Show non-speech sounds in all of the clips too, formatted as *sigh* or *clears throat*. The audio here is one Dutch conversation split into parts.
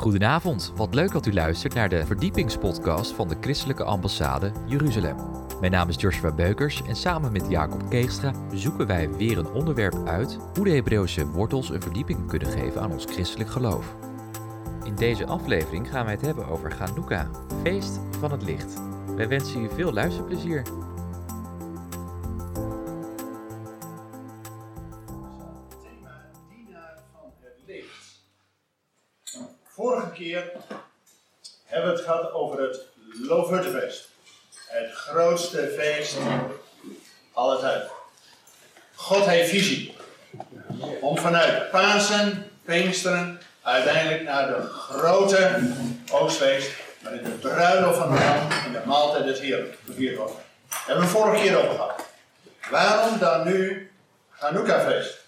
Goedenavond, wat leuk dat u luistert naar de verdiepingspodcast van de Christelijke Ambassade Jeruzalem. Mijn naam is Joshua Beukers en samen met Jacob Keegstra zoeken wij weer een onderwerp uit hoe de Hebreeuwse wortels een verdieping kunnen geven aan ons christelijk geloof. In deze aflevering gaan wij het hebben over Chanukka, feest van het licht. Wij wensen u veel luisterplezier. Over het Loofhuttenfeest. Het grootste feest aller tijden. God heeft visie. Om vanuit Pasen, Pinksteren, uiteindelijk naar de grote oogstfeest, waarin de bruiloft van de Lam en de maaltijd des Heeren gevierd wordt. Hebben we vorige keer over gehad. Waarom dan nu Hanukkah-feest?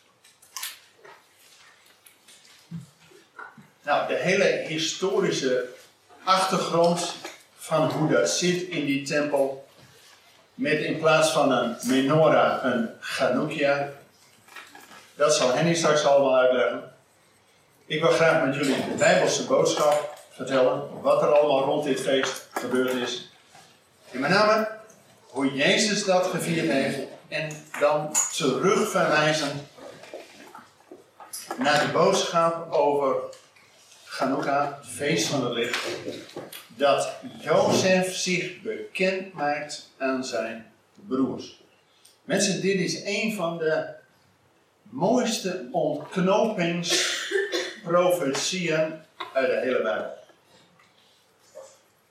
Nou, de hele historische achtergrond van hoe dat zit in die tempel. Met in plaats van een menorah een Chanukah. Dat zal Henny straks allemaal uitleggen. Ik wil graag met jullie de Bijbelse boodschap vertellen. Wat er allemaal rond dit feest gebeurd is. En met name hoe Jezus dat gevierd heeft. En dan terug verwijzen naar de boodschap over Chanukka, het feest van het licht, dat Jozef zich bekend maakt aan zijn broers. Mensen, dit is een van de mooiste ontknopingsprofetieën uit de hele Bijbel.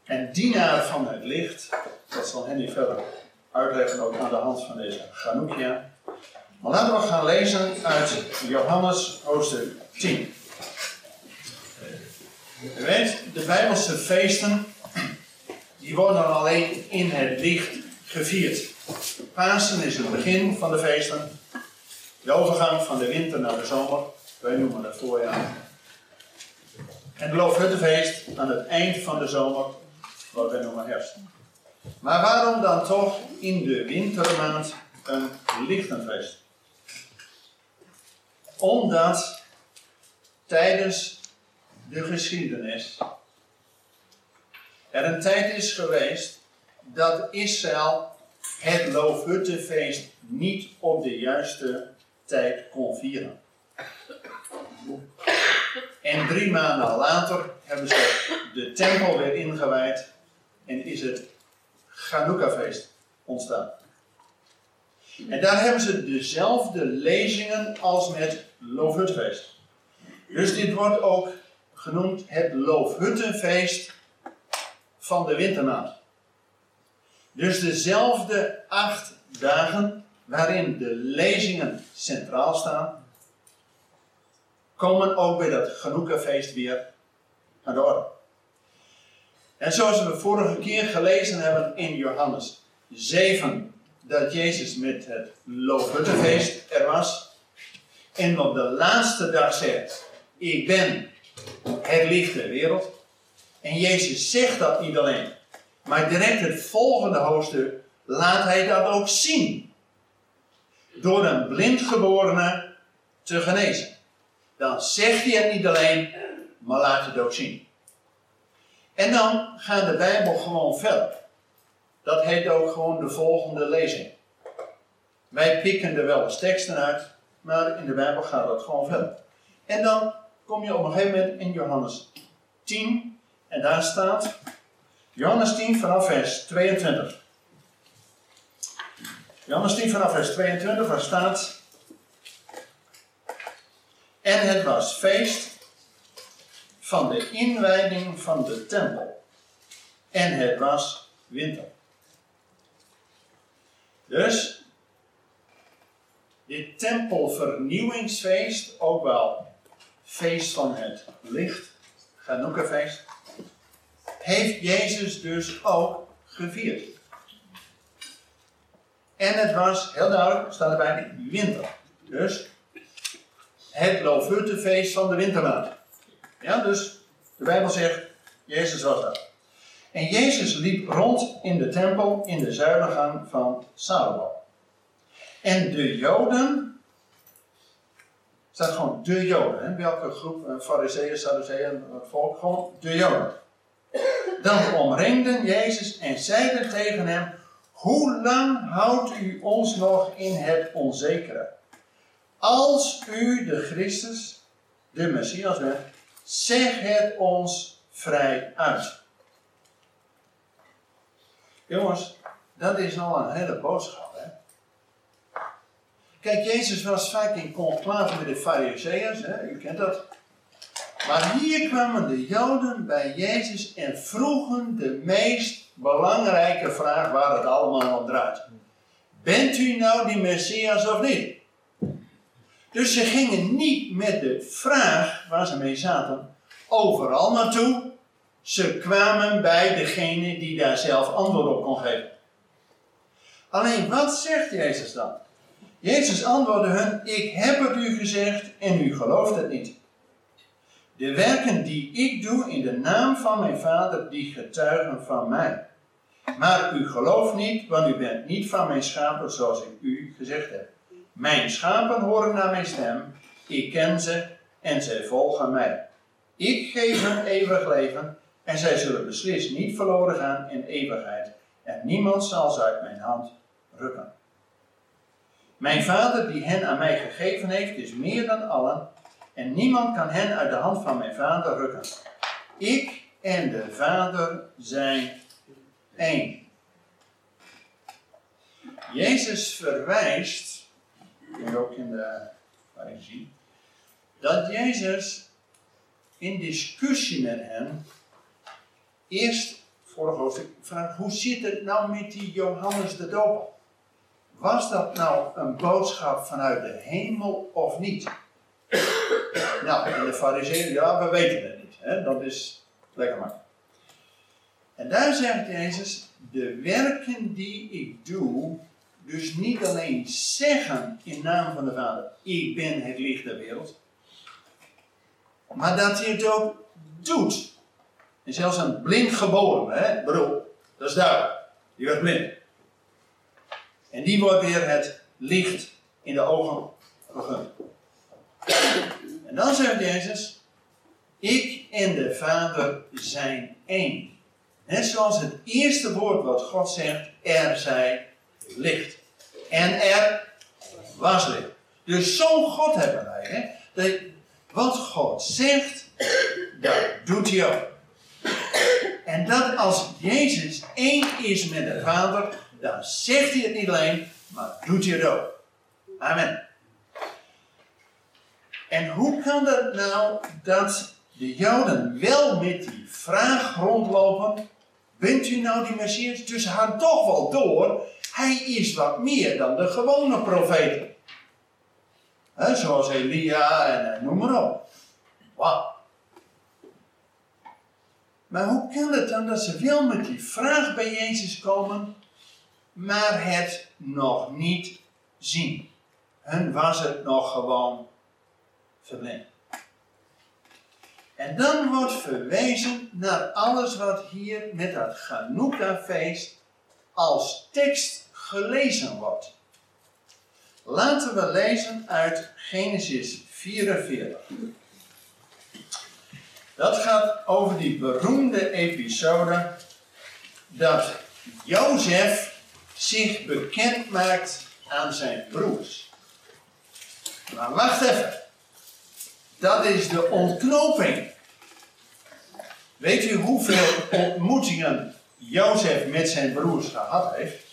En dienaar van het licht, dat zal Henny verder uitleggen ook aan de hand van deze Chanukja. Maar laten we gaan lezen uit Johannes hoofdstuk 10. U weet, de Bijbelse feesten, die worden alleen in het licht gevierd. Pasen is het begin van de feesten. De overgang van de winter naar de zomer. Wij noemen het voorjaar. En het Loofhuttenfeest aan het eind van de zomer, wat wij noemen herfst. Maar waarom dan toch in de wintermaand een lichtenfeest? Omdat tijdens de geschiedenis er een tijd is geweest dat Israël het Loofhuttenfeest niet op de juiste tijd kon vieren. En drie maanden later hebben ze de tempel weer ingewijd en is het Chanukka-feest ontstaan. En daar hebben ze dezelfde lezingen als met Loofhuttenfeest. Dus dit wordt ook genoemd het Loofhuttenfeest van de wintermaand. Dus dezelfde acht dagen waarin de lezingen centraal staan, komen ook bij dat Chanukka-feest weer aan de orde. En zoals we vorige keer gelezen hebben in Johannes 7, dat Jezus met het Loofhuttenfeest er was. En op de laatste dag zegt, ik ben het licht der wereld. En Jezus zegt dat niet alleen, maar direct het volgende hoofdstuk laat hij dat ook zien. Door een blindgeborene te genezen. Dan zegt hij het niet alleen, maar laat het ook zien. En dan gaat de Bijbel gewoon verder. Dat heet ook gewoon de volgende lezing. Wij pikken er wel eens teksten uit, maar in de Bijbel gaat dat gewoon verder. En dan kom je op een gegeven moment in Johannes 10, en daar staat Johannes 10 vanaf vers 22. Johannes 10 vanaf vers 22, waar staat. En het was feest van de inwijding van de tempel. En het was winter. Dus dit tempelvernieuwingsfeest, ook wel feest van het licht, Chanukka-feest, heeft Jezus dus ook gevierd. En het was, heel duidelijk, staat erbij, winter. Dus het Loofhuttenfeest van de wintermaand. Ja, dus de Bijbel zegt, Jezus was daar. En Jezus liep rond in de tempel in de zuilengang van Salomo. En de Joden, staat gewoon de Joden. Hè? Welke groep, uh, Fariseeën, Sadduceeën, het volk, gewoon de Joden. Dan omringden Jezus en zeiden tegen hem: Hoe lang houdt u ons nog in het onzekere? Als u de Christus, de Messias bent, zeg het ons vrij uit. Jongens, dat is al een hele boodschap. Kijk, Jezus was vaak in conclave met de Fariseeërs, u kent dat. Maar hier kwamen de Joden bij Jezus en vroegen de meest belangrijke vraag waar het allemaal om draait. Bent u nou die Messias of niet? Dus ze gingen niet met de vraag waar ze mee zaten overal naartoe. Ze kwamen bij degene die daar zelf antwoord op kon geven. Alleen wat zegt Jezus dan? Jezus antwoordde hun: Ik heb het u gezegd en u gelooft het niet. De werken die ik doe in de naam van mijn Vader, die getuigen van mij. Maar u gelooft niet, want u bent niet van mijn schapen zoals ik u gezegd heb. Mijn schapen horen naar mijn stem, ik ken ze en zij volgen mij. Ik geef hen eeuwig leven en zij zullen beslist niet verloren gaan in eeuwigheid. En niemand zal ze uit mijn hand rukken. Mijn vader die hen aan mij gegeven heeft, is meer dan allen. En niemand kan hen uit de hand van mijn vader rukken. Ik en de vader zijn één. Jezus verwijst, en ook in de zien, dat Jezus in discussie met hen eerst, vorige hoofdstuk, vraagt: hoe zit het nou met die Johannes de Doper? Was dat nou een boodschap vanuit de hemel of niet? nou, en de fariseeën, ja, we weten het niet. Hè? Dat is lekker makkelijk. En daar zegt Jezus, de werken die ik doe, dus niet alleen zeggen in naam van de Vader, ik ben het licht der wereld, maar dat hij het ook doet. En zelfs een blind geboren, hè, bedoel, dat is duidelijk. Die werd blind. En die wordt weer het licht in de ogen gegund. En dan zegt Jezus: Ik en de Vader zijn één. Net zoals het eerste woord wat God zegt: Er zij licht. En er was licht. Dus zo'n God hebben wij. Hè? Dat wat God zegt, dat doet hij ook. En dat als Jezus één is met de Vader, dan zegt hij het niet alleen, maar doet hij het ook. Amen. En hoe kan dat nou dat de Joden wel met die vraag rondlopen: Bent u nou die Messias? Dus haar toch wel door, hij is wat meer dan de gewone profeten. He, zoals Elia en noem maar op. Wauw. Maar hoe kan het dan dat ze wel met die vraag bij Jezus komen, maar het nog niet zien? Hun was het nog gewoon verblind. En dan wordt verwezen naar alles wat hier met dat Chanukka-feest als tekst gelezen wordt. Laten we lezen uit Genesis 44. Dat gaat over die beroemde episode dat Jozef zich bekend maakt aan zijn broers. Maar wacht even. Dat is de ontknoping. Weet u hoeveel ontmoetingen Jozef met zijn broers gehad heeft?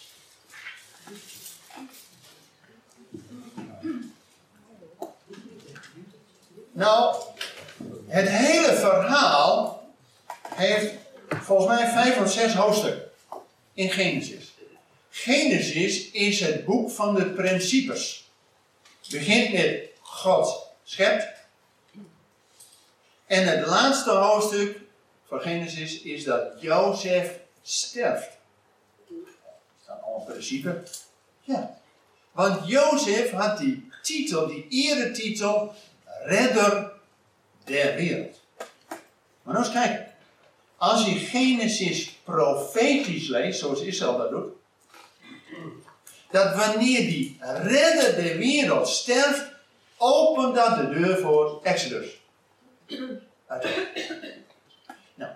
Nou, het hele verhaal heeft volgens mij vijf of zes hoofdstukken in Genesis. Genesis is het boek van de principes. Begint met God schept. En het laatste hoofdstuk van Genesis is dat Jozef sterft. Dat staat allemaal principes. Ja. Want Jozef had die titel, die eretitel, redder der wereld. Maar nou eens kijken. Als je Genesis profetisch leest, zoals Israël dat doet, dat wanneer die redder der wereld sterft, opent dat de deur voor Exodus. *clears throat* Nou,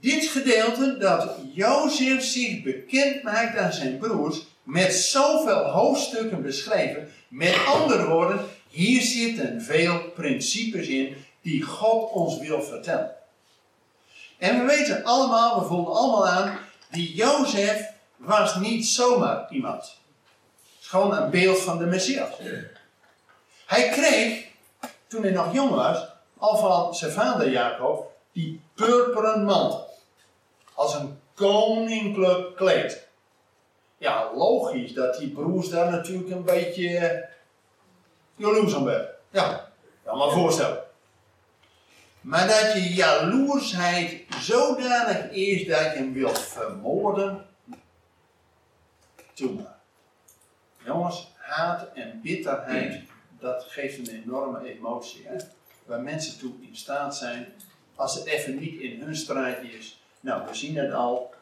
dit gedeelte dat Jozef zich bekend maakt aan zijn broers, met zoveel hoofdstukken beschreven, met andere woorden, hier zitten veel principes in die God ons wil vertellen. En we weten allemaal, we voelen allemaal aan, die Jozef was niet zomaar iemand. Is gewoon een beeld van de Messias. Hij kreeg, toen hij nog jong was, al van zijn vader Jacob, die purperen mantel. Als een koninklijk kleed. Ja, logisch dat die broers daar natuurlijk een beetje jaloers aan werden. Ja, kan me voorstellen. Maar dat je jaloersheid zodanig is dat je hem wilt vermoorden, doe maar. Jongens, haat en bitterheid, dat geeft een enorme emotie. Hè? Waar mensen toe in staat zijn, als het even niet in hun strijd is. Nou, we zien het al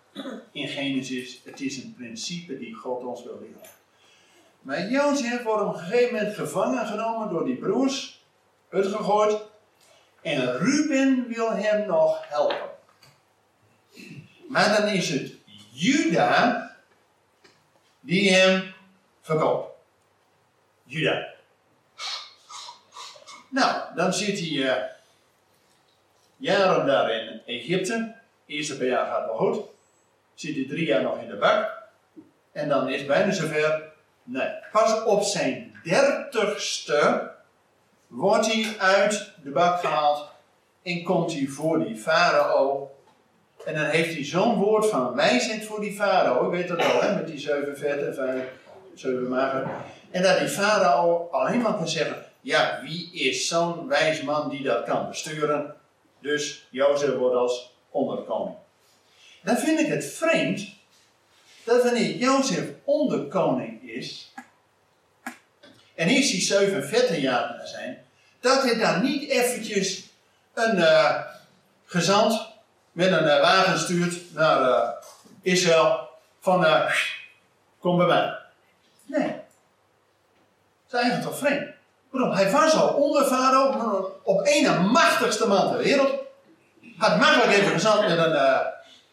in Genesis, het is een principe die God ons wil leren. Maar Jozef wordt op een gegeven moment gevangen genomen door die broers, uitgegooid. En Ruben wil hem nog helpen. Maar dan is het Juda die hem verkoopt. Juda. Nou, dan zit hij uh, jaren daar in Egypte. Eerste paar jaar gaat wel goed. Zit hij drie jaar nog in de bak. En dan is het bijna zover. Nee, pas op zijn dertigste wordt hij uit de bak gehaald en komt hij voor die farao. En dan heeft hij zo'n woord van wijsheid voor die farao. Ik weet dat al, hè, met die zeven vetten, vijf, zeven magen. En dat die farao alleen maar kan zeggen: Ja, wie is zo'n wijs man die dat kan besturen? Dus Jozef wordt als onderkoning. Dan vind ik het vreemd dat wanneer Jozef onderkoning is, en eerst die 47 jaar zijn, dat hij dan niet eventjes een uh, gezant met een uh, wagen stuurt naar uh, Israël van kom bij mij. Nee. Dat is eigenlijk toch vreemd. Waarom? Hij was al onder Farao, op één machtigste man ter wereld. Had makkelijk even gezant met een,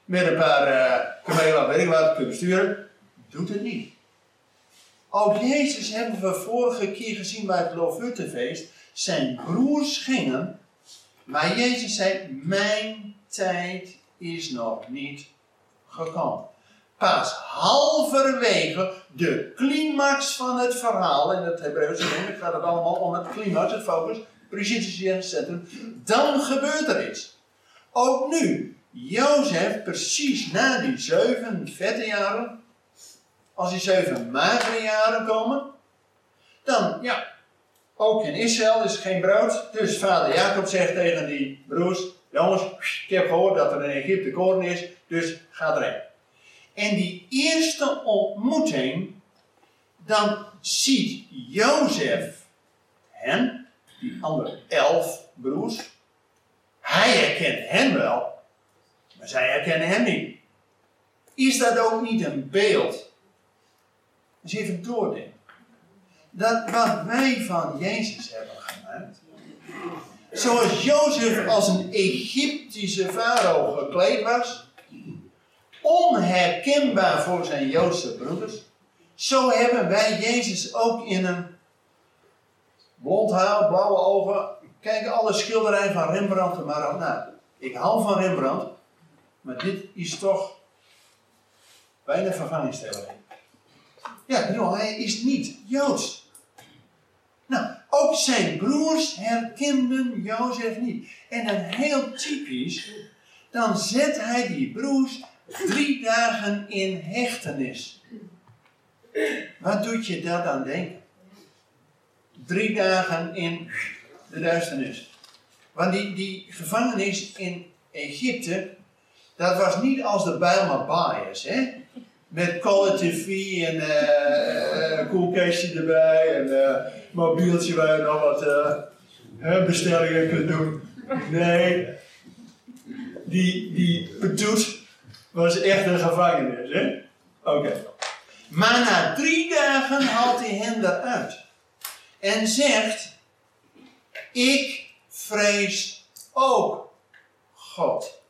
met een paar uh, kamelen, weet ik wat, kunnen sturen. Doet het niet. Ook Jezus hebben we vorige keer gezien bij het Loofhuttenfeest. Zijn broers gingen, maar Jezus zei: Mijn tijd is nog niet gekomen. Pas halverwege de climax van het verhaal, in het Hebreeuwse gaat het allemaal om het climax, het focus, precies het centrum, dan gebeurt er iets. Ook nu, Jozef, precies na die zeven vette jaren, als die zeven magere jaren komen, dan, ja, ook in Israël is geen brood. Dus vader Jacob zegt tegen die broers, jongens, ik heb gehoord dat er in Egypte koren is, dus ga erheen. En die eerste ontmoeting, dan ziet Jozef hen, die andere elf broers, hij herkent hen wel, maar zij herkennen hem niet. Is dat ook niet een beeld dus even doordenken. Dat wat wij van Jezus hebben gemaakt. Zoals Jozef als een Egyptische farao gekleed was. Onherkenbaar voor zijn Joodse broeders. Zo hebben wij Jezus ook in een blond haar, blauwe ogen. Kijk alle schilderijen van Rembrandt er maar na. Ik hou van Rembrandt. Maar dit is toch bijna vervangingstelling. Ja, joh, hij is niet Joods. Nou, ook zijn broers herkenden Jozef niet. En dan heel typisch, dan zet hij die broers drie dagen in hechtenis. Wat doet je dat dan denken? Drie dagen in de duisternis. Want die, die gevangenis in Egypte, dat was niet als de Bijlmer Bias, hè? met Call TV en uh, een koelkastje erbij en uh, mobieltje waar je nog wat bestellingen kunt doen. Nee, die, die Petoet was echt een gevangenis, hè? Oké. Maar na drie dagen haalt hij hen eruit. En zegt, ik vrees ook God.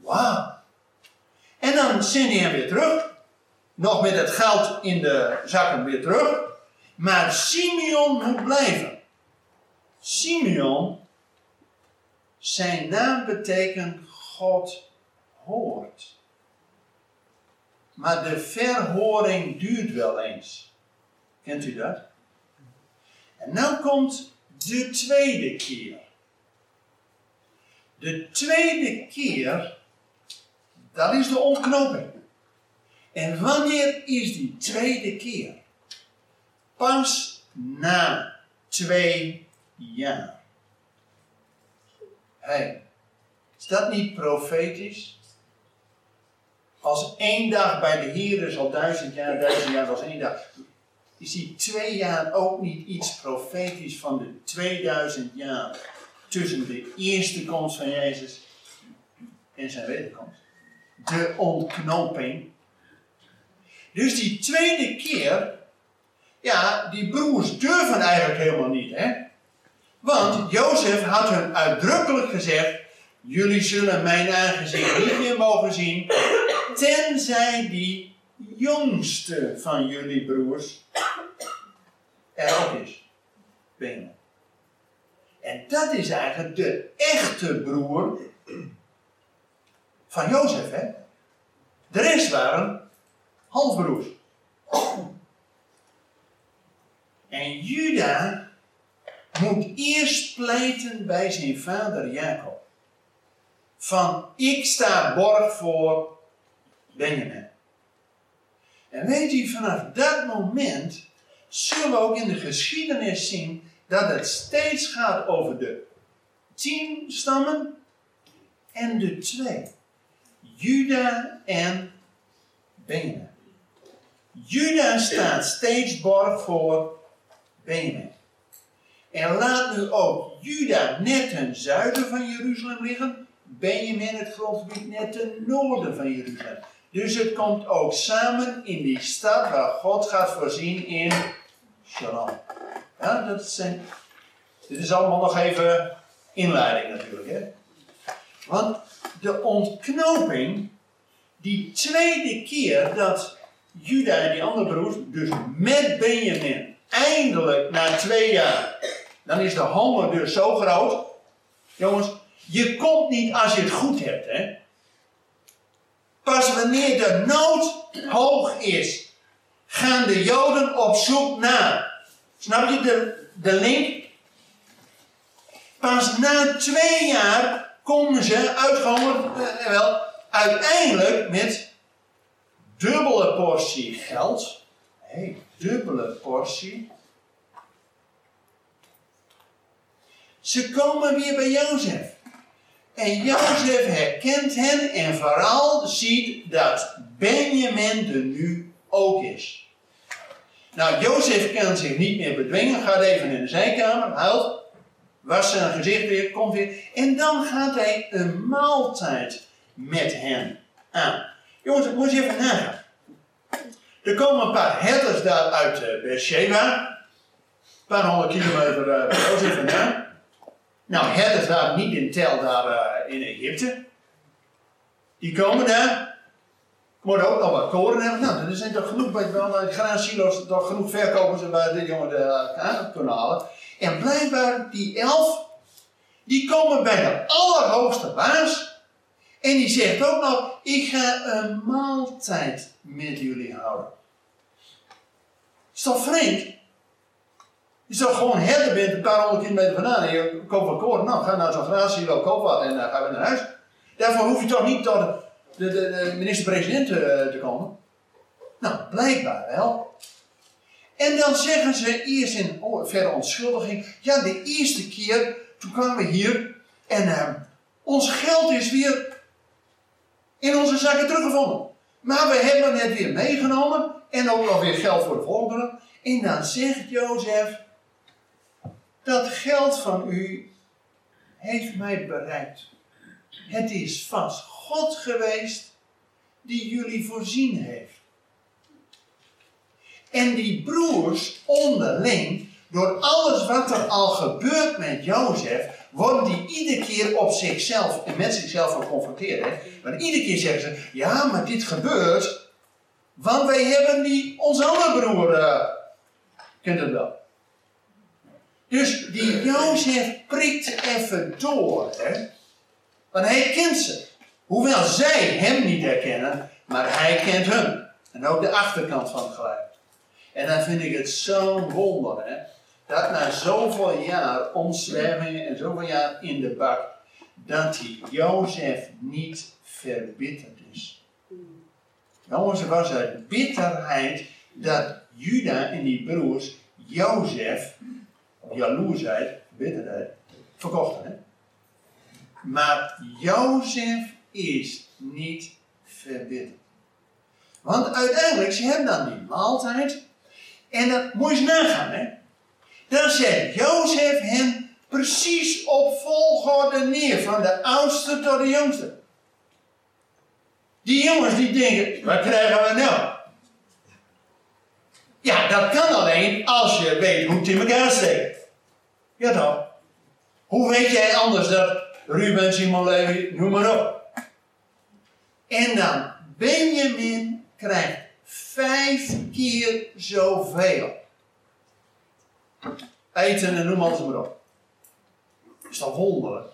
Wauw. En dan zendt hij hem weer terug. Nog met het geld in de zakken weer terug. Maar Simeon moet blijven. Simeon, zijn naam betekent God hoort. Maar de verhoring duurt wel eens. Kent u dat? En nu komt de tweede keer. De tweede keer, dat is de ontknoping. En wanneer is die tweede keer? Pas na twee jaar. Hey, is dat niet profetisch? Als één dag bij de Heer is al duizend jaar, duizend jaar als één dag. Is die twee jaar ook niet iets profetisch van de 2000 jaar tussen de eerste komst van Jezus en zijn wederkomst? De ontknoping. Dus die tweede keer, ja, die broers durven eigenlijk helemaal niet, hè? Want Jozef had hun uitdrukkelijk gezegd: Jullie zullen mijn aangezicht niet meer mogen zien, tenzij die jongste van jullie broers er ook is. Benjamin. En dat is eigenlijk de echte broer van Jozef, hè? De rest waren halfbroers. En Juda moet eerst pleiten bij zijn vader Jacob. Van ik sta borg voor Benjamin. En weet u, vanaf dat moment zullen we ook in de geschiedenis zien dat het steeds gaat over de tien stammen en de twee. Juda en Benjamin. Juda staat steeds borg voor Benjamin. En laat nu ook Juda net ten zuiden van Jeruzalem liggen, Benjamin het grondgebied net ten noorden van Jeruzalem. Dus het komt ook samen in die stad waar God gaat voorzien in Shalom. Ja, dat zijn, dit is allemaal nog even inleiding natuurlijk. Hè? Want de ontknoping, die tweede keer dat Juda en die andere broers, dus met Benjamin, eindelijk na twee jaar dan is de honger dus zo groot. Jongens, je komt niet als je het goed hebt, hè. Pas wanneer de nood hoog is, gaan de Joden op zoek naar. Snap je de, de link? Pas na twee jaar komen ze uitgehongerd, eh, wel, uiteindelijk met dubbele portie geld. Hé, dubbele portie Ze komen weer bij Jozef. En Jozef herkent hen en vooral ziet dat Benjamin er nu ook is. Nou, Jozef kan zich niet meer bedwingen, gaat even in de zijkamer, huilt, was zijn gezicht weer, komt weer. En dan gaat hij een maaltijd met hen aan. Jongens, ik moet je even nagaan. Er komen een paar herders daar uit uh, Beersheba. Een paar honderd kilometer uh, Jozef vandaan. Nou, herders daar niet in tel daar uh, in Egypte. Die komen daar. Moeten ook nog wat koren hebben. Nou, er zijn toch genoeg bij de graansilo's, toch genoeg verkopers bij de jongen de uh, kunnen halen. En blijkbaar die elf, die komen bij de allerhoogste baas. En die zegt ook nog, ik ga een maaltijd met jullie houden. Is toch vreemd? Je zou gewoon herder bent een paar honderd kilometer vandaan en je koopt wat koren. Nou, ga naar zo'n graansilo, koop wat en uh, ga weer naar huis. Daarvoor hoef je toch niet tot de, de, de minister-president te, eh, te komen? Nou, blijkbaar wel. En dan zeggen ze eerst in oh, verre onschuldiging: ja, de eerste keer toen kwamen we hier en uh, ons geld is weer in onze zakken teruggevonden. Maar we hebben het weer meegenomen en ook nog weer geld voor de volgende. En dan zegt Jozef: dat geld van u heeft mij bereikt. Het is vast God geweest die jullie voorzien heeft. En die broers onderling door alles wat er al gebeurt met Jozef, worden die iedere keer op zichzelf en met zichzelf geconfronteerd. Hè? Want iedere keer zeggen ze: Ja, maar dit gebeurt, want wij hebben die, onze andere broer. Uh, kent het wel. Dus die Jozef prikt even door. Hè? Want hij kent ze. Hoewel zij hem niet herkennen, maar hij kent hun. En ook de achterkant van het geluid. En dan vind ik het zo'n wonder, hè, dat na zoveel jaar omzwervingen en zoveel jaar in de bak, dat die Jozef niet verbitterd is. Jozef was uit bitterheid dat Juda en die broers Jozef, jaloersheid, bitterheid, verkochten. Hè? Maar Jozef is niet verbitterd. Want uiteindelijk, ze hebben dan die maaltijd. En dat moet je eens nagaan, hè. Dan zet Jozef hen precies op volgorde neer. Van de oudste tot de jongste. Die jongens die denken, wat krijgen we nou? Ja, dat kan alleen als je weet hoe het in elkaar steekt. Ja toch? Hoe weet jij anders dat Ruben, Simon Levi, noem maar op. En dan Benjamin krijgt vijf keer zoveel. Eten en noem alles maar op. Is dat wonderlijk?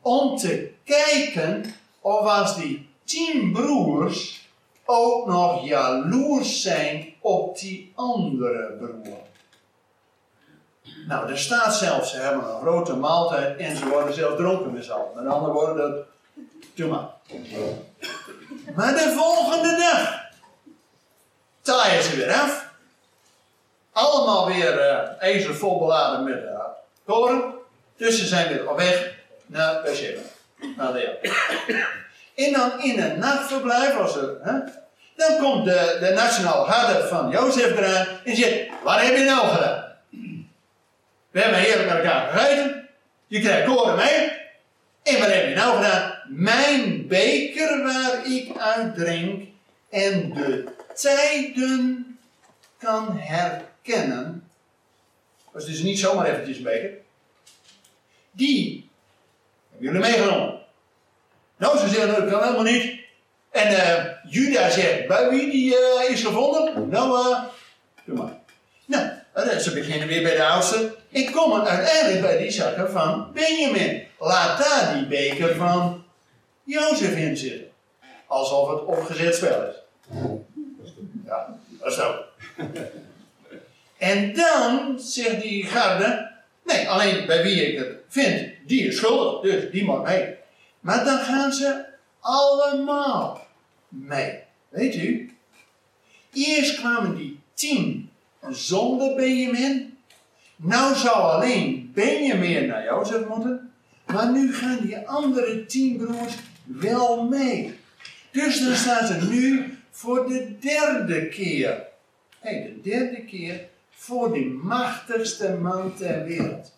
Om te kijken of als die tien broers ook nog jaloers zijn op die andere broer. Nou, er staat zelfs, ze hebben een grote maaltijd en ze worden zelfs dronken met allen. Met andere woorden, dat, doe maar. Maar de volgende dag taaien ze weer af. Allemaal weer uh, ezel vol beladen met uh, koren. Dus ze zijn weer op weg naar Beersheba. Naar de En dan in een nachtverblijf, als er, hè, dan komt de, de nationale garde van Jozef eraan en zegt, wat heb je nou gedaan? We hebben heerlijk met elkaar gegeten. Je krijgt koren mee. En wat heb je nou gedaan? Mijn beker waar ik uit drink en de tijden kan herkennen. Dat is dus niet zomaar eventjes een beker. Die hebben jullie meegenomen. Nou, ze zeggen dat kan helemaal niet. En uh, Juda zegt, bij wie die uh, is gevonden? Nou, uh, doe maar. Nou, ze beginnen weer bij de oudste. Ik kom uiteindelijk bij die zakken van Benjamin. Laat daar die beker van Jozef in zitten. Alsof het opgezet spel is. Ja, dat is zo. En dan zegt die garde, nee, alleen bij wie ik het vind, die is schuldig, dus die mag mee. Maar dan gaan ze allemaal mee. Weet u? Eerst kwamen die tien zonder Benjamin. Nou zou alleen Benjamin naar Jozef moeten. Maar nu gaan die andere tien broers wel mee. Dus dan staat er nu voor de derde keer. Nee, de derde keer voor de machtigste man ter wereld.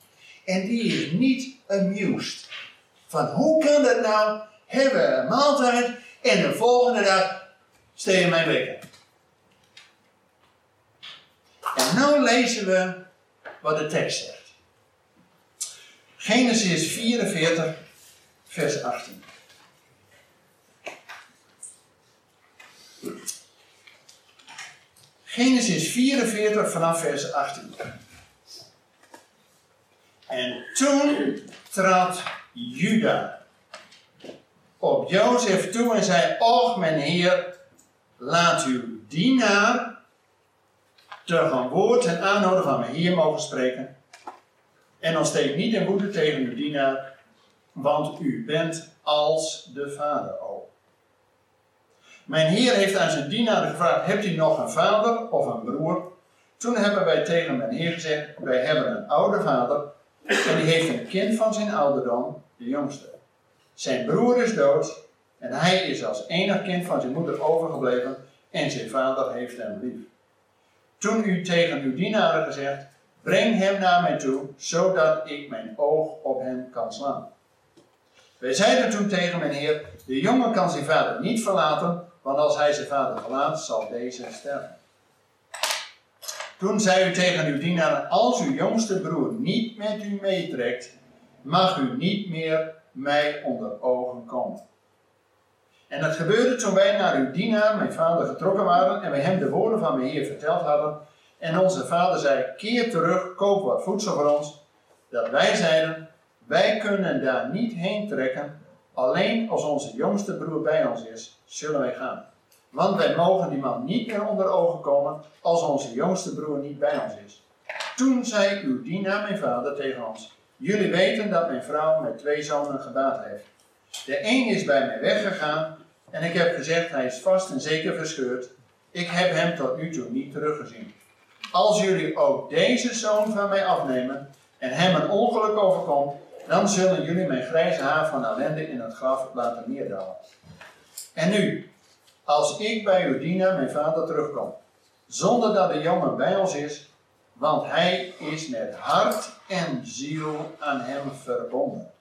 En die is niet amused. Van hoe kan dat nou? Hebben we een maaltijd en de volgende dag steen mijn week. Nu lezen we wat de tekst zegt. Genesis 44, vers 18. Genesis 44 vanaf vers 18. En toen trad Juda op Jozef toe en zei: Och, mijn heer, laat uw dienaar te gaan woord en aanhouden van mij hier mogen spreken. En ontsteek niet in woede tegen uw dienaar, want u bent als de vader ook. Mijn heer heeft aan zijn dienaar gevraagd: Hebt u nog een vader of een broer? Toen hebben wij tegen mijn heer gezegd: Wij hebben een oude vader en die heeft een kind van zijn ouderdom, de jongste. Zijn broer is dood en hij is als enig kind van zijn moeder overgebleven en zijn vader heeft hem lief. Toen u tegen uw dienaren gezegd, breng hem naar mij toe, zodat ik mijn oog op hem kan slaan. Wij zeiden toen tegen mijn heer, de jongen kan zijn vader niet verlaten, want als hij zijn vader verlaat, zal deze sterven. Toen zei u tegen uw dienaar, als uw jongste broer niet met u meetrekt, mag u niet meer mij onder ogen komen. En dat gebeurde toen wij naar uw dienaar, mijn vader, getrokken waren en wij hem de woorden van mijn Heer verteld hadden. En onze vader zei, keer terug, koop wat voedsel voor ons. Dat wij zeiden, wij kunnen daar niet heen trekken, alleen als onze jongste broer bij ons is, zullen wij gaan. Want wij mogen die man niet meer onder ogen komen als onze jongste broer niet bij ons is. Toen zei uw dienaar, mijn vader, tegen ons: Jullie weten dat mijn vrouw met twee zonen gebaat heeft. De een is bij mij weggegaan en ik heb gezegd: Hij is vast en zeker verscheurd. Ik heb hem tot nu toe niet teruggezien. Als jullie ook deze zoon van mij afnemen en hem een ongeluk overkomt, dan zullen jullie mijn grijze haar van ellende in het graf laten neerdalen. En nu, als ik bij uw dienaar, mijn vader, terugkom, zonder dat de jongen bij ons is, want hij is met hart en ziel aan hem verbonden.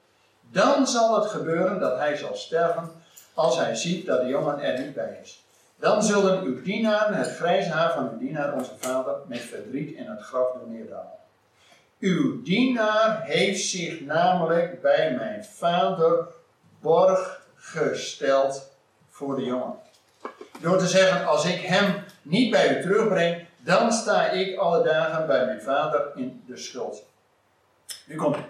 Dan zal het gebeuren dat hij zal sterven als hij ziet dat de jongen er niet bij is. Dan zullen uw dienaren het grijze haar van uw dienaar, onze vader, met verdriet in het graf doen neerdalen. Uw dienaar heeft zich namelijk bij mijn vader borg gesteld voor de jongen. Door te zeggen, als ik hem niet bij u terugbreng, dan sta ik alle dagen bij mijn vader in de schuld. Nu komt het.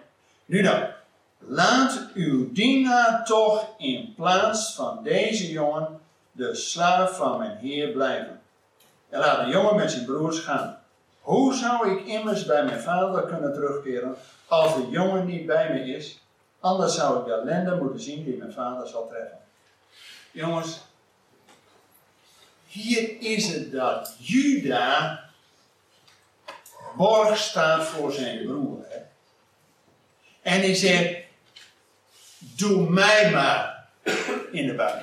Nu dan. Laat uw dienaar toch in plaats van deze jongen de slaaf van mijn heer blijven. En laat de jongen met zijn broers gaan. Hoe zou ik immers bij mijn vader kunnen terugkeren als de jongen niet bij me is? Anders zou ik de ellende moeten zien die mijn vader zal treffen. Jongens, hier is het dat Juda borg staat voor zijn broer. En hij zegt, doe mij maar in de bak.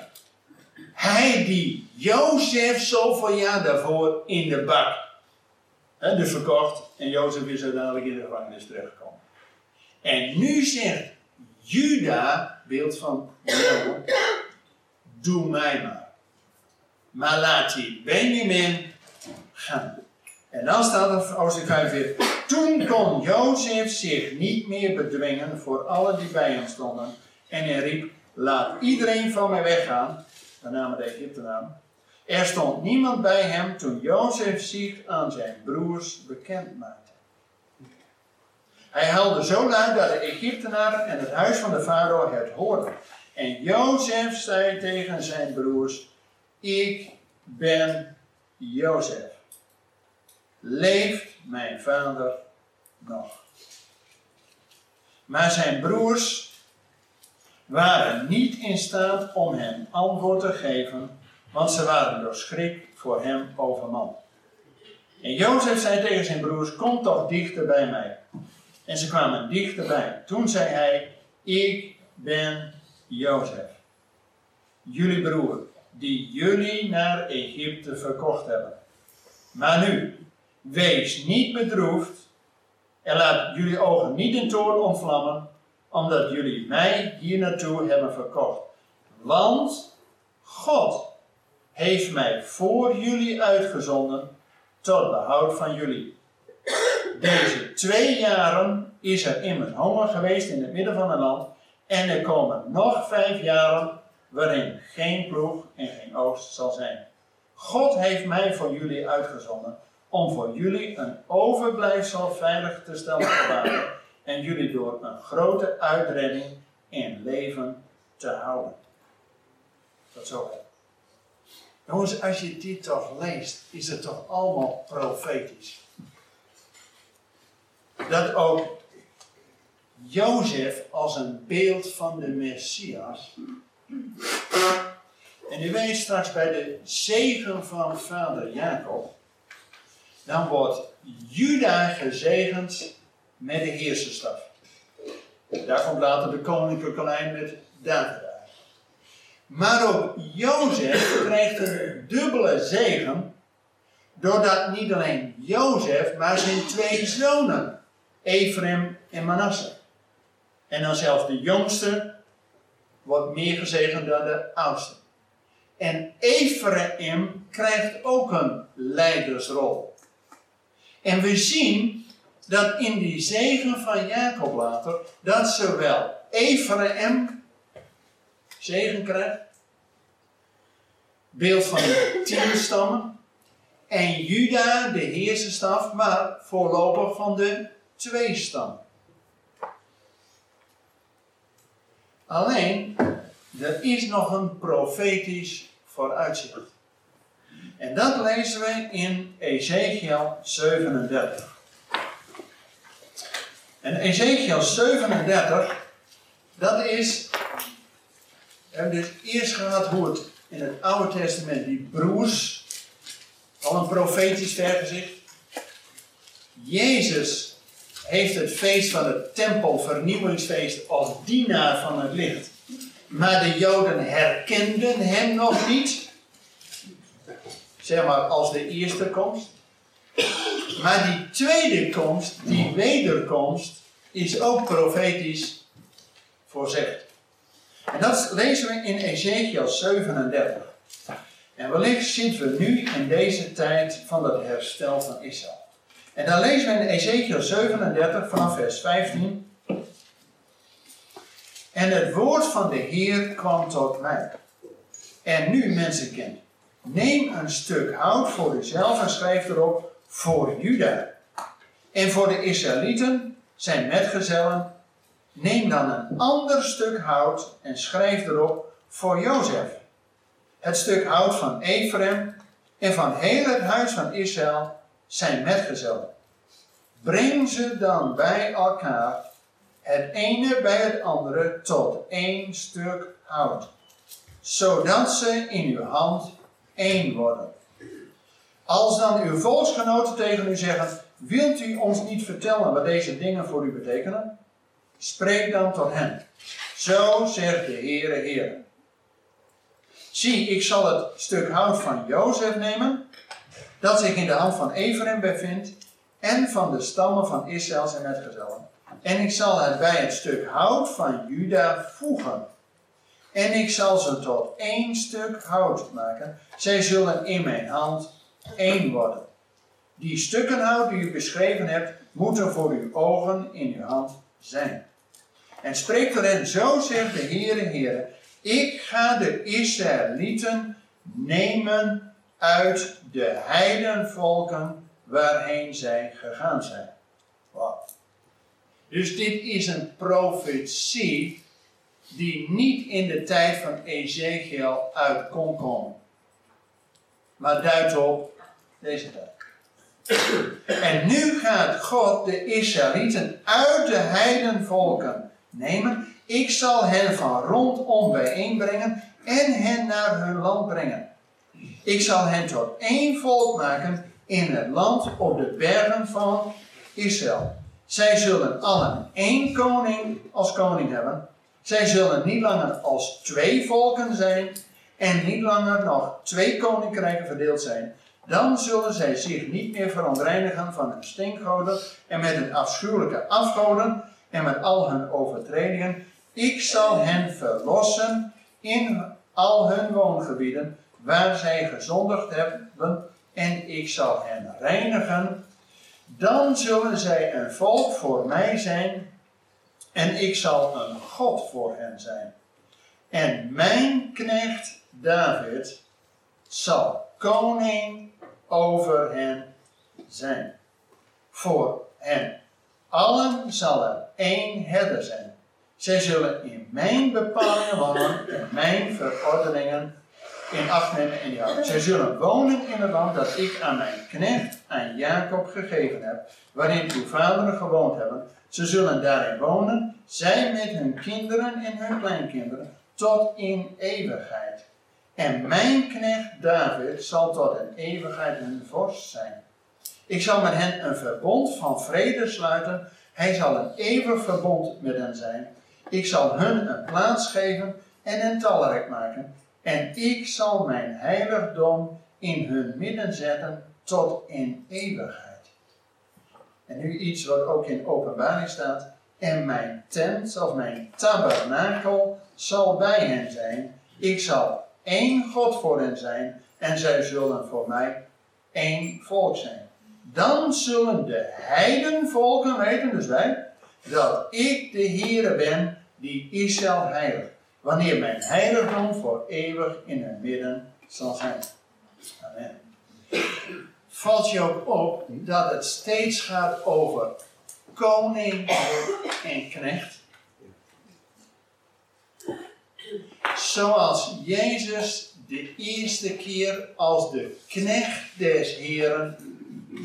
Hij die Jozef zoveel jaar daarvoor in de bak. Hè, dus verkocht en Jozef is uiteindelijk in de gevangenis terechtgekomen. En nu zegt Juda, beeld van doe mij maar maar laat die Benjamin gaan. En dan staat er, Hoofdstuk 45. Toen kon Jozef zich niet meer bedwingen voor allen die bij hem stonden. En hij riep, laat iedereen van mij weggaan. De naam de Egyptenaren. Er stond niemand bij hem toen Jozef zich aan zijn broers bekend maakte. Hij huilde zo luid dat de Egyptenaren en het huis van de farao het hoorden. En Jozef zei tegen zijn broers, ik ben Jozef. Leeft mijn vader nog? Maar zijn broers waren niet in staat om hem antwoord te geven, want ze waren door schrik voor hem overmand. En Jozef zei tegen zijn broers: Kom toch dichter bij mij. En ze kwamen dichterbij. Toen zei hij: Ik ben Jozef, jullie broer, die jullie naar Egypte verkocht hebben. Maar nu, wees niet bedroefd en laat jullie ogen niet in toorn ontvlammen, omdat jullie mij hier naartoe hebben verkocht. Want God heeft mij voor jullie uitgezonden tot behoud van jullie. Deze twee jaren is er immers honger geweest in het midden van het land en er komen nog vijf jaren waarin geen ploeg en geen oogst zal zijn. God heeft mij voor jullie uitgezonden om voor jullie een overblijfsel veilig te stellen te en jullie door een grote uitredding in leven te houden. Tot zover. Jongens, als je dit toch leest, is het toch allemaal profetisch. Dat ook Jozef als een beeld van de Messias en u weet straks bij de zegen van vader Jacob, dan wordt Juda gezegend met de heerserstaf. Daar komt de koninklijke lijn met David Maar ook Jozef krijgt een dubbele zegen, doordat niet alleen Jozef, maar zijn twee zonen, Ephraim en Manasse. En dan zelfs de jongste wordt meer gezegend dan de oudste. En Ephraim krijgt ook een leidersrol. En we zien dat in die zegen van Jacob later, dat zowel Ephraim zegen krijgt, beeld van de tien stammen, en Juda de heerserstaf, maar voorlopig van de twee stammen. Alleen, er is nog een profetisch vooruitzicht. En dat lezen we in Ezekiel 37. En Ezekiel 37, dat is. We hebben dus eerst gehad hoe het in het Oude Testament, die broers, al een profetisch vergezicht. Jezus heeft het feest van het tempelvernieuwingsfeest als dienaar van het licht. Maar de Joden herkenden hem nog niet. Zeg maar als de eerste komst. Maar die tweede komst, die wederkomst, is ook profetisch voorzegd. En dat lezen we in Ezekiel 37. En wellicht zitten we nu in deze tijd van het herstel van Israël. En dan lezen we in Ezekiel 37 vanaf vers 15. En het woord van de Heer kwam tot mij. En nu, mensenkind, neem een stuk hout voor uzelf en schrijf erop voor Juda. En voor de Israëlieten, zijn metgezellen, neem dan een ander stuk hout en schrijf erop voor Jozef. Het stuk hout van Ephraim en van heel het huis van Israël zijn metgezellen. Breng ze dan bij elkaar, het ene bij het andere, tot één stuk hout, zodat ze in uw hand één worden. Als dan uw volksgenoten tegen u zeggen: Wilt u ons niet vertellen wat deze dingen voor u betekenen? Spreek dan tot hen. Zo zegt de Heere Heer. Zie, ik zal het stuk hout van Jozef nemen, dat zich in de hand van Ephraim bevindt, en van de stammen van Israël zijn metgezellen. En ik zal het bij het stuk hout van Juda voegen. En ik zal ze tot één stuk hout maken. Zij zullen in mijn hand één worden. Die stukken hout die u beschreven hebt, moeten voor uw ogen in uw hand zijn. En spreek er zo zegt de Heere Heere, ik ga de Israëlieten nemen uit de heidenvolken waarheen zij gegaan zijn. Dus dit is een profetie die niet in de tijd van Ezekiel uit kon komen. Maar duidt op deze tijd. En nu gaat God de Israëlieten uit de heidenvolken nemen. Ik zal hen van rondom bijeenbrengen en hen naar hun land brengen. Ik zal hen tot één volk maken in het land op de bergen van Israël. Zij zullen allen één koning als koning hebben. Zij zullen niet langer als twee volken zijn en niet langer nog twee koninkrijken verdeeld zijn. Dan zullen zij zich niet meer verontreinigen van hun stinkgoden en met hun afschuwelijke afgoden en met al hun overtredingen. Ik zal hen verlossen in al hun woongebieden waar zij gezondigd hebben en ik zal hen reinigen. Dan zullen zij een volk voor mij zijn en ik zal een God voor hen zijn. En mijn knecht David zal koning over hen zijn. Voor hen allen zal er één herder zijn. Zij zullen in mijn bepalingen wonen en mijn verordeningen in acht nemen en houden. Zij zullen wonen in het land dat ik aan mijn knecht, aan Jacob, gegeven heb, waarin uw vaderen gewoond hebben. Ze zullen daarin wonen, zij met hun kinderen en hun kleinkinderen, tot in eeuwigheid. En mijn knecht David zal tot een eeuwigheid hun vorst zijn. Ik zal met hen een verbond van vrede sluiten. Hij zal een eeuwig verbond met hen zijn. Ik zal hun een plaats geven en hen talrijk maken. En ik zal mijn heiligdom in hun midden zetten tot in eeuwigheid. En nu iets wat ook in openbaring staat. En mijn tent, of mijn tabernakel, zal bij hen zijn. Ik zal één God voor hen zijn. En zij zullen voor mij één volk zijn. Dan zullen de heidenvolken weten, dus wij, dat ik de Heere ben die Israël heiligt. Wanneer mijn heiligdom voor eeuwig in hun midden zal zijn. Amen. Valt je ook op dat het steeds gaat over koning en knecht? Zoals Jezus de eerste keer als de knecht des Heren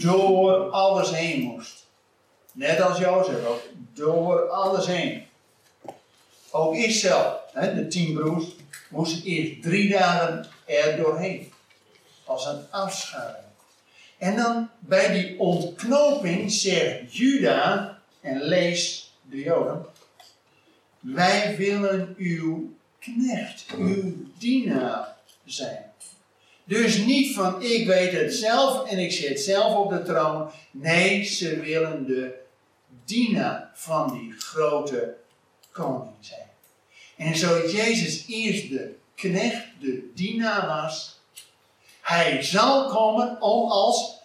door alles heen moest. Net als Jozef ook, door alles heen. Ook Israël, de tien broers, moest eerst drie dagen er doorheen. Als een afscharing. En dan bij die ontknoping zegt Juda, en lees de Joden, wij willen uw knecht, uw dienaar zijn. Dus niet van ik weet het zelf en ik zit zelf op de troon. Nee, ze willen de dienaar van die grote koning zijn. En zo Jezus eerst de knecht, de dienaar was, hij zal komen om als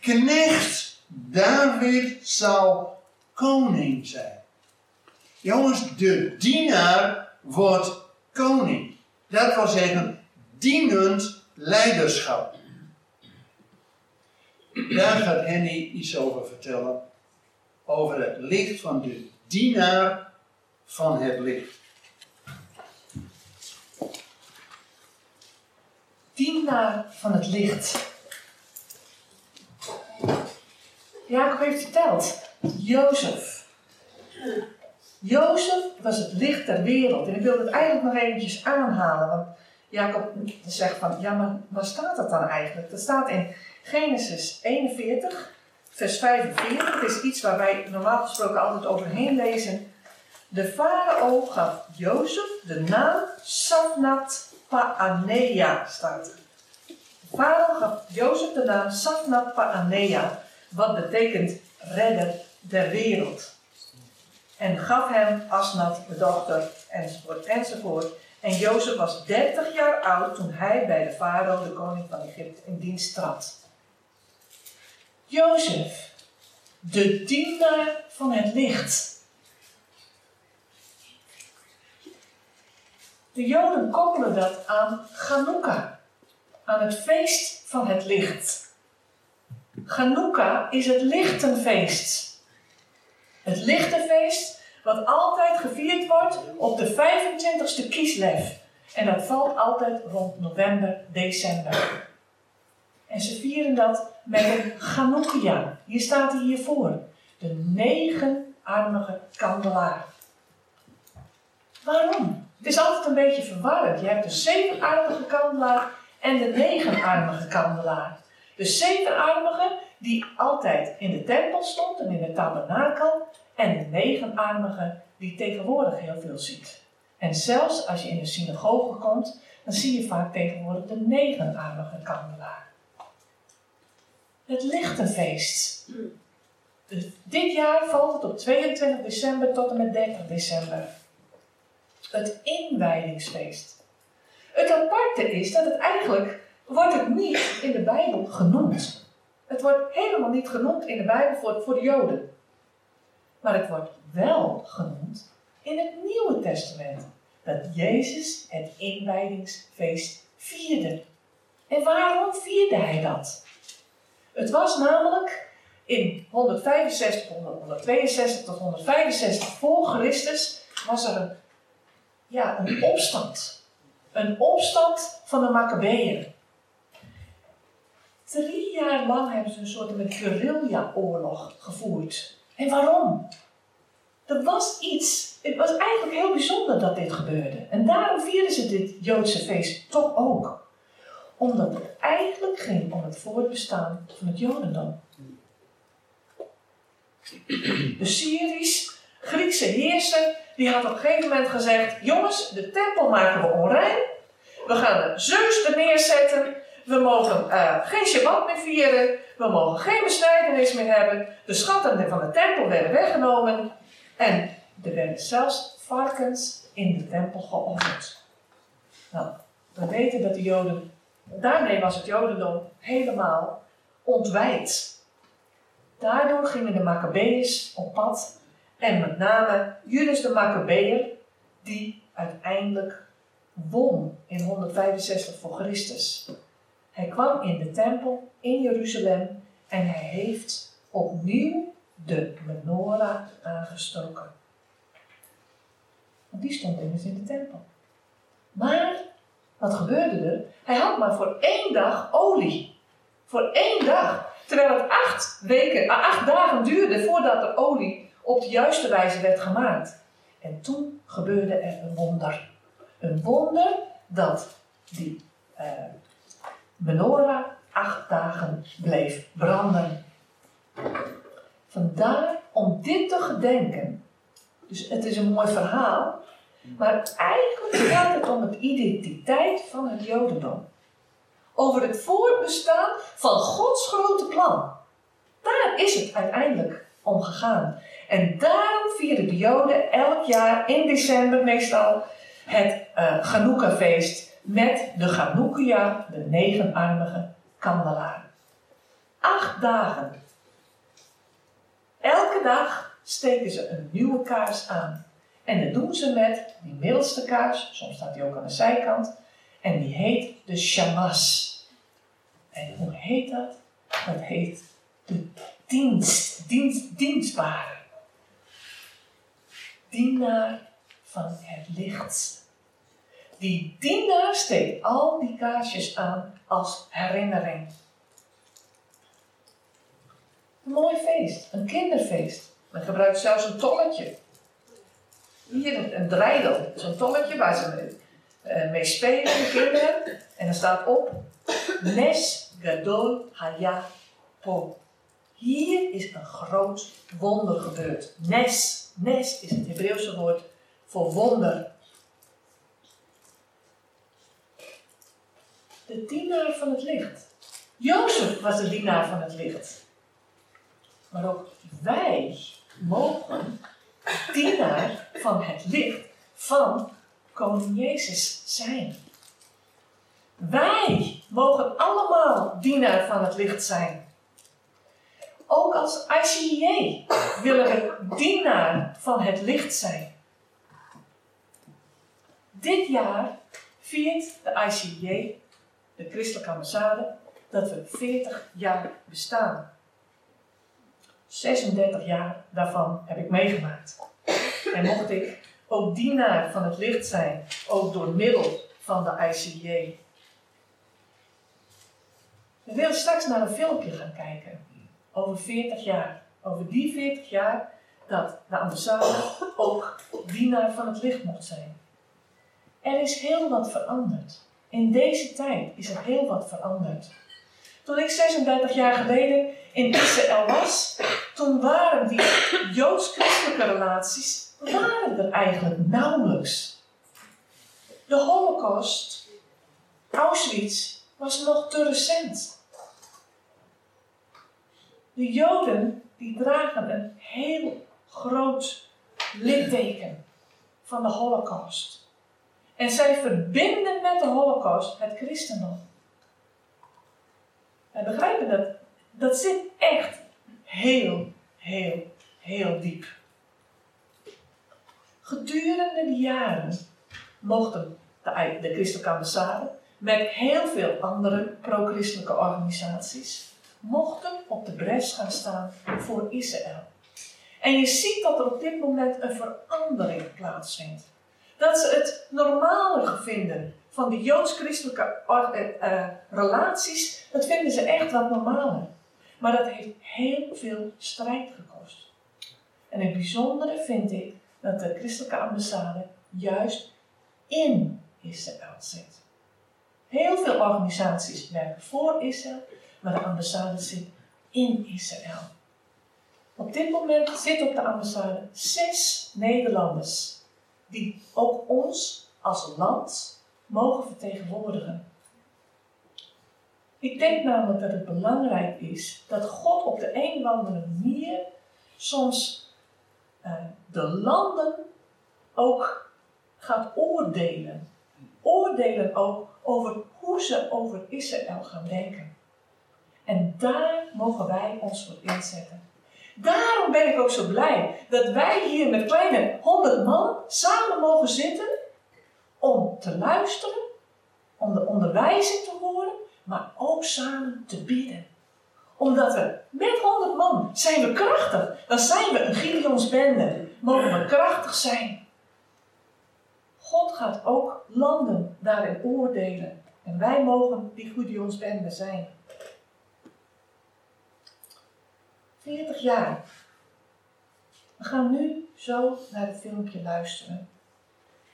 knecht David zal koning zijn. Jongens, de dienaar wordt koning. Dat wil zeggen, dienend leiderschap. Daar gaat Henny iets over vertellen. Over het licht van de dienaar van het licht. Dienaar van het licht. Jacob heeft verteld. Jozef. Jozef was het licht der wereld. En ik wil het eigenlijk nog eventjes aanhalen. Want Jacob zegt van, ja maar waar staat dat dan eigenlijk? Dat staat in Genesis 41, vers 45. Het is iets waar wij normaal gesproken altijd overheen lezen. De farao gaf Jozef de naam Safnat Paanea, staat er. De farao gaf Jozef de naam Safnat Paanea, wat betekent redder der wereld. En gaf hem Asnat, de dochter, enzovoort, enzovoort. En Jozef was 30 jaar oud toen hij bij de farao, de koning van Egypte, in dienst trad. Jozef, de dienaar van het licht. De Joden koppelen dat aan Chanukah, aan het feest van het licht. Chanukah is het lichtenfeest. Het lichtenfeest wat altijd gevierd wordt op de 25ste Kislev. En dat valt altijd rond november, december. En ze vieren dat met een Chanukah. Hier staat hij hiervoor. De negenarmige kandelaar. Waarom? Het is altijd een beetje verwarrend. Je hebt de zevenarmige kandelaar en de negenarmige kandelaar. De zevenarmige die altijd in de tempel stond en in de tabernakel. En de negenarmige die tegenwoordig heel veel ziet. En zelfs als je in de synagoge komt, dan zie je vaak tegenwoordig de negenarmige kandelaar. Het lichtenfeest. Dit jaar valt het op 22 december tot en met 30 december. Het inwijdingsfeest. Het aparte is dat het eigenlijk wordt het niet in de Bijbel genoemd. Het wordt helemaal niet genoemd in de Bijbel voor, voor de Joden. Maar het wordt wel genoemd in het Nieuwe Testament. Dat Jezus het inwijdingsfeest vierde. En waarom vierde hij dat? Het was namelijk in 165, 162 tot 165 voor Christus was er een, ja, een opstand. Een opstand van de Maccabeeën. Drie jaar lang hebben ze een soort guerrilla-oorlog gevoerd. En waarom? Er was iets, het was eigenlijk heel bijzonder dat dit gebeurde. En daarom vierden ze dit Joodse feest toch ook. Omdat het eigenlijk ging om het voortbestaan van het Jodendom. De Syrisch-Griekse heerser die had op een gegeven moment gezegd: Jongens, de tempel maken we onrein. We gaan een Zeus er neerzetten. We mogen uh, geen Shabbat meer vieren. We mogen geen besnijdenis meer hebben. De schatten van de tempel werden weggenomen. En er werden zelfs varkens in de tempel geofferd. Nou, we weten dat de Joden, daarmee was het Jodendom helemaal ontwijd. Daardoor gingen de Maccabeërs op pad en met name Judas de Maccabeër, die uiteindelijk won in 165 voor Christus. Hij kwam in de tempel in Jeruzalem en hij heeft opnieuw de menorah aangestoken. Want die stond immers in de tempel. Maar, wat gebeurde er? Hij had maar voor één dag olie. Voor één dag. Terwijl het acht, weken, ah, acht dagen duurde voordat de olie op de juiste wijze werd gemaakt. En toen gebeurde er een wonder. Een wonder dat die uh, menorah acht dagen bleef branden. Vandaar om dit te gedenken. Dus het is een mooi verhaal. Maar eigenlijk gaat het om het identiteit van het Jodendom. Over het voortbestaan van Gods grote plan. Daar is het uiteindelijk om gegaan. En daarom vieren de Joden elk jaar in december meestal het uh, feest met de Chanukah, de negenarmige kandelaar. Acht dagen. Elke dag steken ze een nieuwe kaars aan. En dat doen ze met die middelste kaars, soms staat die ook aan de zijkant, en die heet de shamas. En hoe heet dat? Dat heet de dienst, dienst dienstbare. Dienaar van het licht. Die dienaar steekt al die kaarsjes aan als herinnering. Een mooi feest, een kinderfeest. Men gebruikt zelfs een tolletje. Hier een dreidel, zo'n tolletje waar ze mee, uh, mee spelen, de kinderen. En er staat op, Nes Gadol Haya Po. Hier is een groot wonder gebeurd. Nes, Nes is het Hebreeuwse woord voor wonder. De dienaar van het licht. Jozef was de dienaar van het licht. Maar ook wij mogen dienaar van het licht van koning Jezus zijn. Wij mogen allemaal dienaar van het licht zijn. Ook als ICJ willen we dienaar van het licht zijn. Dit jaar viert de ICJ, de Christelijke Ambassade, dat we 40 jaar bestaan. 36 jaar daarvan heb ik meegemaakt. En mocht ik ook dienaar van het licht zijn, ook door middel van de ICJ. We willen straks naar een filmpje gaan kijken over 40 jaar. Over die 40 jaar dat de ambassade ook dienaar van het licht mocht zijn. Er is heel wat veranderd. In deze tijd is er heel wat veranderd. Toen ik 36 jaar geleden in Israël was, toen waren die joods-christelijke relaties waren er eigenlijk nauwelijks. De Holocaust, Auschwitz, was nog te recent. De Joden die dragen een heel groot litteken van de Holocaust. En zij verbinden met de Holocaust het christendom. En begrijpen dat? Dat zit echt heel, heel, heel diep. Gedurende de jaren mochten de, de christelijke ambassade met heel veel andere pro-christelijke organisaties mochten op de bres gaan staan voor Israël. En je ziet dat er op dit moment een verandering plaatsvindt. Dat ze het normaler vinden van de joods-christelijke uh, uh, relaties, dat vinden ze echt wat normaler. Maar dat heeft heel veel strijd gekost. En het bijzondere vind ik dat de christelijke ambassade juist in Israël zit. Heel veel organisaties werken voor Israël, maar de ambassade zit in Israël. Op dit moment zitten op de ambassade zes Nederlanders die ook ons als land mogen vertegenwoordigen. Ik denk namelijk dat het belangrijk is dat God op de een of andere manier soms uh, de landen ook gaat oordelen. Oordelen ook over hoe ze over Israël gaan denken. En daar mogen wij ons voor inzetten. Daarom ben ik ook zo blij dat wij hier met kleine honderd man samen mogen zitten om te luisteren, om de onderwijzing te horen, maar ook samen te bidden. Omdat we met honderd man zijn we krachtig. Dan zijn we een Gideons bende. Mogen we krachtig zijn. God gaat ook landen daarin oordelen. En wij mogen die Gideons bende zijn. 40 jaar. We gaan nu zo naar het filmpje luisteren.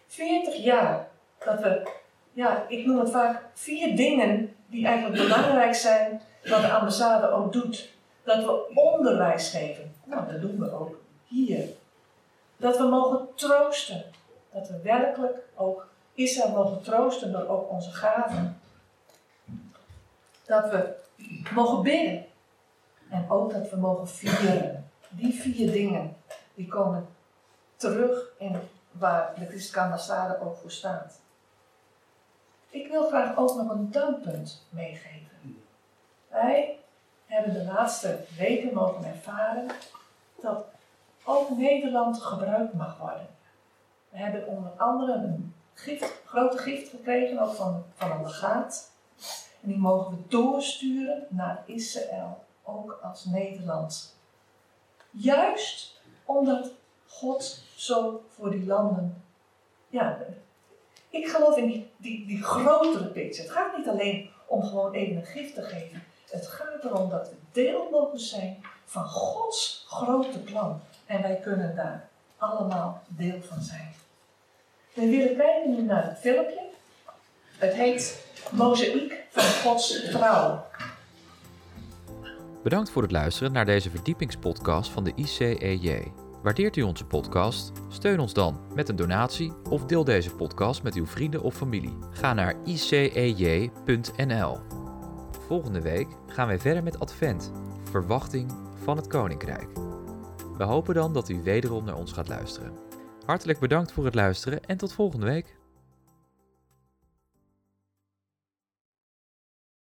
40 jaar dat we, ja, ik noem het vaak vier dingen die eigenlijk belangrijk zijn wat de ambassade ook doet. Dat we onderwijs geven. Nou, dat doen we ook hier. Dat we mogen troosten. Dat we werkelijk ook Israël mogen troosten door ook onze gaven. Dat we mogen bidden. En ook dat we mogen vieren. Die vier dingen, die komen terug in waar de Christelijke ambassade ook voor staat. Ik wil graag ook nog een dankpunt meegeven. Wij hebben de laatste weken mogen ervaren dat ook Nederland gebruikt mag worden. We hebben onder andere een grote gift gekregen, ook van, van een. En die mogen we doorsturen naar Israël, ook als Nederland. Juist omdat God zo voor die landen. Ja, ik geloof in die, die, die grotere picture. Het gaat niet alleen om gewoon even een gift te geven. Het gaat erom dat we deel mogen zijn van Gods grote plan. En wij kunnen daar allemaal deel van zijn. We willen kijken nu naar het filmpje. Het heet Mozaïek van Gods trouw. Bedankt voor het luisteren naar deze verdiepingspodcast van de ICEJ. Waardeert u onze podcast? Steun ons dan met een donatie of deel deze podcast met uw vrienden of familie. Ga naar icej.nl. Volgende week gaan wij verder met Advent, verwachting van het Koninkrijk. We hopen dan dat u wederom naar ons gaat luisteren. Hartelijk bedankt voor het luisteren en tot volgende week.